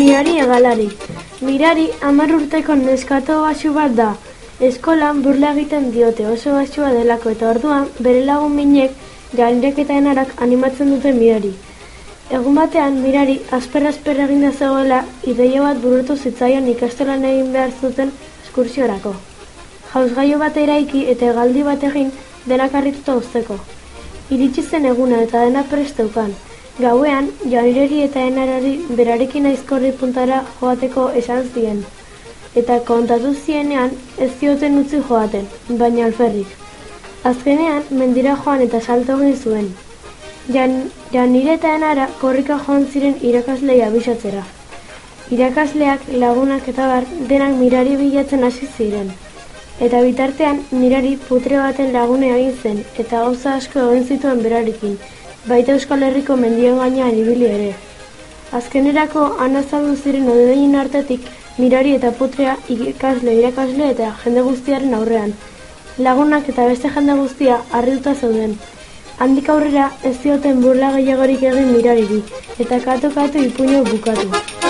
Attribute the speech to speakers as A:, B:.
A: Mirari egalari. Mirari hamar urteko neskato basu bat da. Eskolan burla egiten diote oso basua delako eta orduan bere lagun minek janirek eta enarak animatzen dute mirari. Egun batean mirari asper-asper egin zegoela ideia bat burutu zitzaion ikastolan egin behar zuten eskursiorako. Jauzgaio bat eraiki eta galdi bat egin denak harrituta uzteko. Iritsi zen eguna eta dena presteukan. Gauean, janireri eta enarari berarekin aizkorri puntara joateko esan zien. Eta kontatu zienean ez zioten utzi joaten, baina alferrik. Azkenean, mendira joan eta salto egin zuen. Jan, janire eta enara korrika joan ziren irakaslei abisatzera. Irakasleak, lagunak eta bar, denak mirari bilatzen hasi ziren. Eta bitartean, mirari putre baten lagune egin zen, eta gauza asko egin zituen berarekin, baita Euskal Herriko mendien gainean ibili ere. Azkenerako anazaldu ziren odein artetik mirari eta putrea ikasle, irakasle eta jende guztiaren aurrean. Lagunak eta beste jende guztia harrituta zeuden. Handik aurrera ez zioten burla gehiagorik egin mirariri eta katu-katu ipuño bukatu.